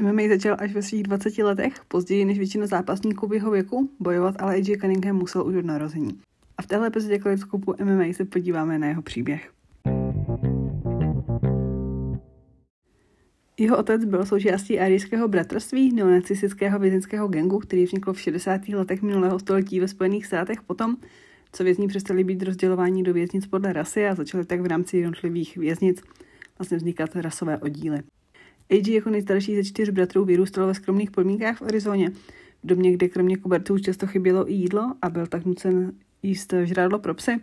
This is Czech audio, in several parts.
MMA začal až ve svých 20 letech, později než většina zápasníků v jeho věku, bojovat ale AJ Cunningham musel už od narození. A v téhle epizodě Kaleidoskopu MMA se podíváme na jeho příběh. Jeho otec byl součástí arijského bratrství, neonacistického vězenského gengu, který vznikl v 60. letech minulého století ve Spojených státech potom, co vězni přestali být rozdělování do věznic podle rasy a začaly tak v rámci jednotlivých věznic vlastně vznikat rasové oddíly. AG jako nejstarší ze čtyř bratrů vyrůstal ve skromných podmínkách v Arizoně, v domě, kde kromě koberců často chybělo i jídlo a byl tak nucen jíst žrádlo pro psy.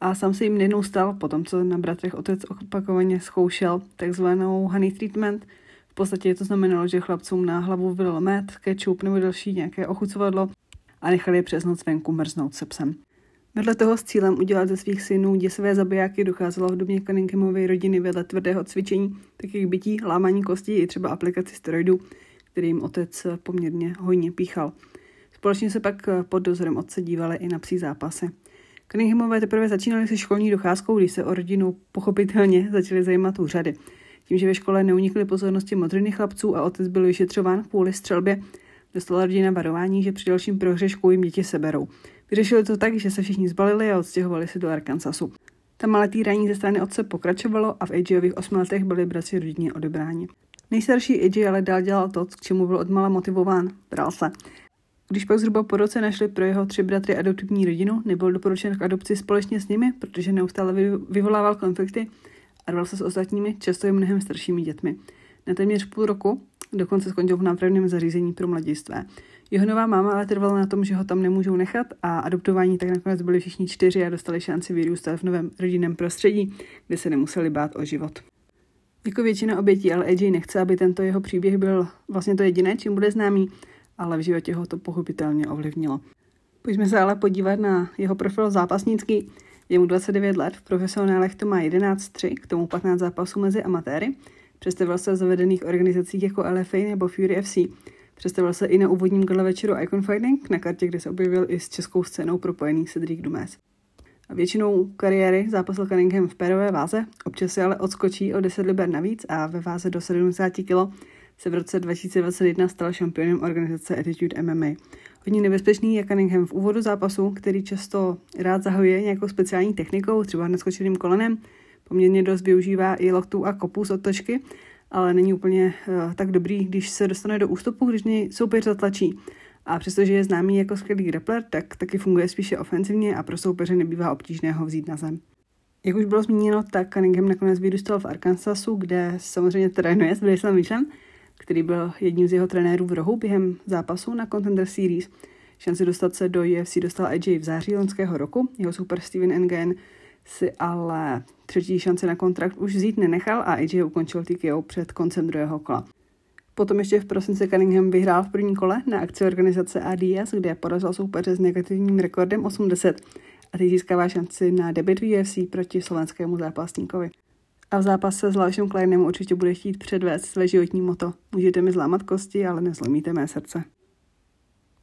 A sám se jim jednou stal, potom co na bratrech otec opakovaně zkoušel takzvanou honey treatment. V podstatě to znamenalo, že chlapcům na hlavu vylil med, ketchup nebo další nějaké ochucovadlo a nechali je přes noc venku mrznout se psem. Vedle toho s cílem udělat ze svých synů děsivé zabijáky docházelo v době Cunninghamovy rodiny vedle tvrdého cvičení, takých bytí, lámání kostí i třeba aplikaci steroidů, který jim otec poměrně hojně píchal. Společně se pak pod dozorem otce dívali i na psí zápasy. Cunninghamové teprve začínali se školní docházkou, když se o rodinu pochopitelně začaly zajímat úřady. Tím, že ve škole neunikly pozornosti modriny chlapců a otec byl vyšetřován kvůli střelbě, dostala rodina varování, že při dalším prohřešku jim děti seberou. Vyřešili to tak, že se všichni zbalili a odstěhovali se do Arkansasu. Tam ale týrání ze strany otce pokračovalo a v AJových osmi letech byli bratři rodině odebráni. Nejstarší AJ ale dál dělal to, k čemu byl odmala motivován. Bral se. Když pak zhruba po roce našli pro jeho tři bratry adoptivní rodinu, nebyl doporučen k adopci společně s nimi, protože neustále vyvolával konflikty a rval se s ostatními, často i mnohem staršími dětmi. Na téměř půl roku dokonce skončil v nápravném zařízení pro mladistvé. Jeho nová máma ale trvala na tom, že ho tam nemůžou nechat a adoptování tak nakonec byli všichni čtyři a dostali šanci vyrůstat v novém rodinném prostředí, kde se nemuseli bát o život. Jako většina obětí, ale AJ nechce, aby tento jeho příběh byl vlastně to jediné, čím bude známý, ale v životě ho to pochopitelně ovlivnilo. Pojďme se ale podívat na jeho profil zápasnický. Je mu 29 let, v profesionálech to má 11-3, k tomu 15 zápasů mezi amatéry. Představil se v zavedených organizacích jako LFA nebo Fury FC. Představil se i na úvodním gala večeru Icon Fighting, na kartě, kde se objevil i s českou scénou propojený Cedric Dumes. A většinou kariéry zápasil Cunningham v pérové váze, občas se ale odskočí o 10 liber navíc a ve váze do 70 kg se v roce 2021 stal šampionem organizace Attitude MMA. Hodně nebezpečný je Cunningham v úvodu zápasu, který často rád zahajuje nějakou speciální technikou, třeba naskočeným kolenem, poměrně dost využívá i loktů a kopů z otočky, ale není úplně uh, tak dobrý, když se dostane do ústupu, když něj soupeř zatlačí. A přestože je známý jako skvělý grappler, tak taky funguje spíše ofenzivně a pro soupeře nebývá obtížné ho vzít na zem. Jak už bylo zmíněno, tak Cunningham nakonec vyrůstal v Arkansasu, kde samozřejmě trénuje s Bryslem Mitchellem, který byl jedním z jeho trenérů v rohu během zápasu na Contender Series. Šanci dostat se do UFC dostal AJ v září loňského roku. Jeho super Steven Ngan si ale třetí šanci na kontrakt už vzít nenechal a AJ ukončil TKO před koncem druhého kola. Potom ještě v prosinci Cunningham vyhrál v první kole na akci organizace ADS, kde porazil soupeře s negativním rekordem 80 a teď získává šanci na debut v UFC proti slovenskému zápasníkovi. A v zápase s Lašem Kleinem určitě bude chtít předvést své životní moto. Můžete mi zlámat kosti, ale nezlomíte mé srdce.